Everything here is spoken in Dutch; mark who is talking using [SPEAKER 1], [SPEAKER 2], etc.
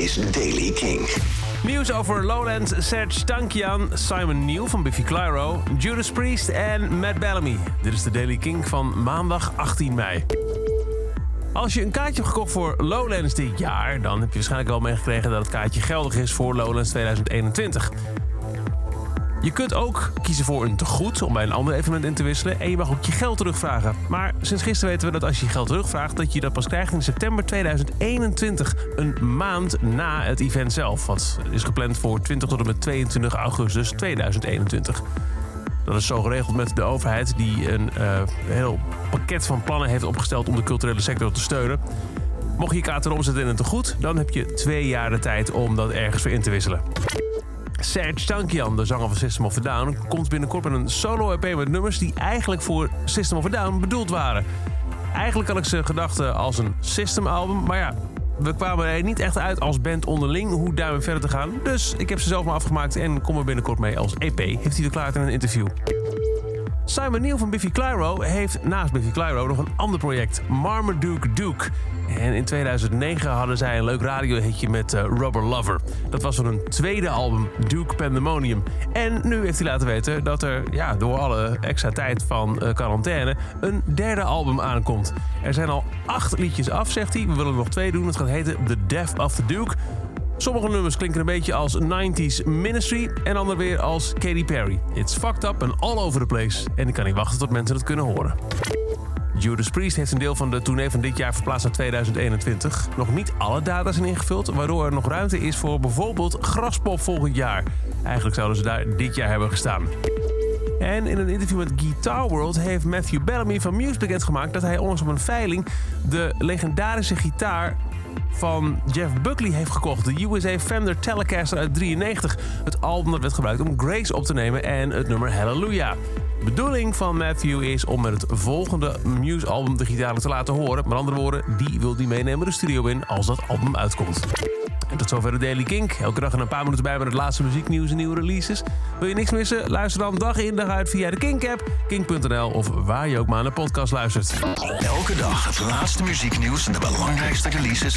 [SPEAKER 1] is Daily King.
[SPEAKER 2] Nieuws over Lowlands, Serge Tankian, Simon Neil van Biffy Clyro, Judas Priest en Matt Bellamy. Dit is de Daily King van maandag 18 mei. Als je een kaartje hebt gekocht voor Lowlands dit jaar, dan heb je waarschijnlijk wel meegekregen dat het kaartje geldig is voor Lowlands 2021. Je kunt ook kiezen voor een tegoed om bij een ander evenement in te wisselen. En je mag ook je geld terugvragen. Maar sinds gisteren weten we dat als je geld terugvraagt, dat je dat pas krijgt in september 2021. Een maand na het event zelf. Wat is gepland voor 20 tot en met 22 augustus 2021. Dat is zo geregeld met de overheid, die een uh, heel pakket van plannen heeft opgesteld om de culturele sector te steunen. Mocht je je kaart omzetten in een tegoed, dan heb je twee jaar de tijd om dat ergens weer in te wisselen. Serge Tankian, de zanger van System of a Down, komt binnenkort met een solo-EP met nummers die eigenlijk voor System of a Down bedoeld waren. Eigenlijk had ik ze gedacht als een System-album, maar ja, we kwamen er niet echt uit als band onderling hoe daarmee verder te gaan. Dus ik heb ze zelf maar afgemaakt en kom er binnenkort mee als EP, heeft hij verklaard in een interview. Simon Neil van Biffy Clyro heeft naast Biffy Clyro nog een ander project, Marmaduke Duke. En in 2009 hadden zij een leuk radiohitje met uh, Rubber Lover. Dat was van hun tweede album, Duke Pandemonium. En nu heeft hij laten weten dat er ja, door alle extra tijd van uh, quarantaine een derde album aankomt. Er zijn al acht liedjes af, zegt hij. We willen er nog twee doen. Het gaat heten The Death of the Duke. Sommige nummers klinken een beetje als 90s Ministry en andere weer als Katy Perry. It's fucked up and all over the place. En ik kan niet wachten tot mensen het kunnen horen. Judas Priest heeft een deel van de tournee van dit jaar verplaatst naar 2021. Nog niet alle data zijn ingevuld, waardoor er nog ruimte is voor bijvoorbeeld Graspop volgend jaar. Eigenlijk zouden ze daar dit jaar hebben gestaan. En in een interview met Guitar World heeft Matthew Bellamy van Muse bekendgemaakt dat hij onlangs op een veiling de legendarische gitaar van Jeff Buckley heeft gekocht. De USA Fender Telecaster uit 93. Het album dat werd gebruikt om Grace op te nemen en het nummer Hallelujah. De bedoeling van Matthew is om met het volgende Muse-album de gitaar te laten horen. Met andere woorden, die wil die meenemen de studio in als dat album uitkomt. En tot zover de Daily Kink. Elke dag een paar minuten bij met het laatste muzieknieuws en nieuwe releases. Wil je niks missen? Luister dan dag in dag uit via de Kink-app, kink.nl of waar je ook maar naar podcast luistert.
[SPEAKER 1] Elke dag het laatste muzieknieuws en de belangrijkste releases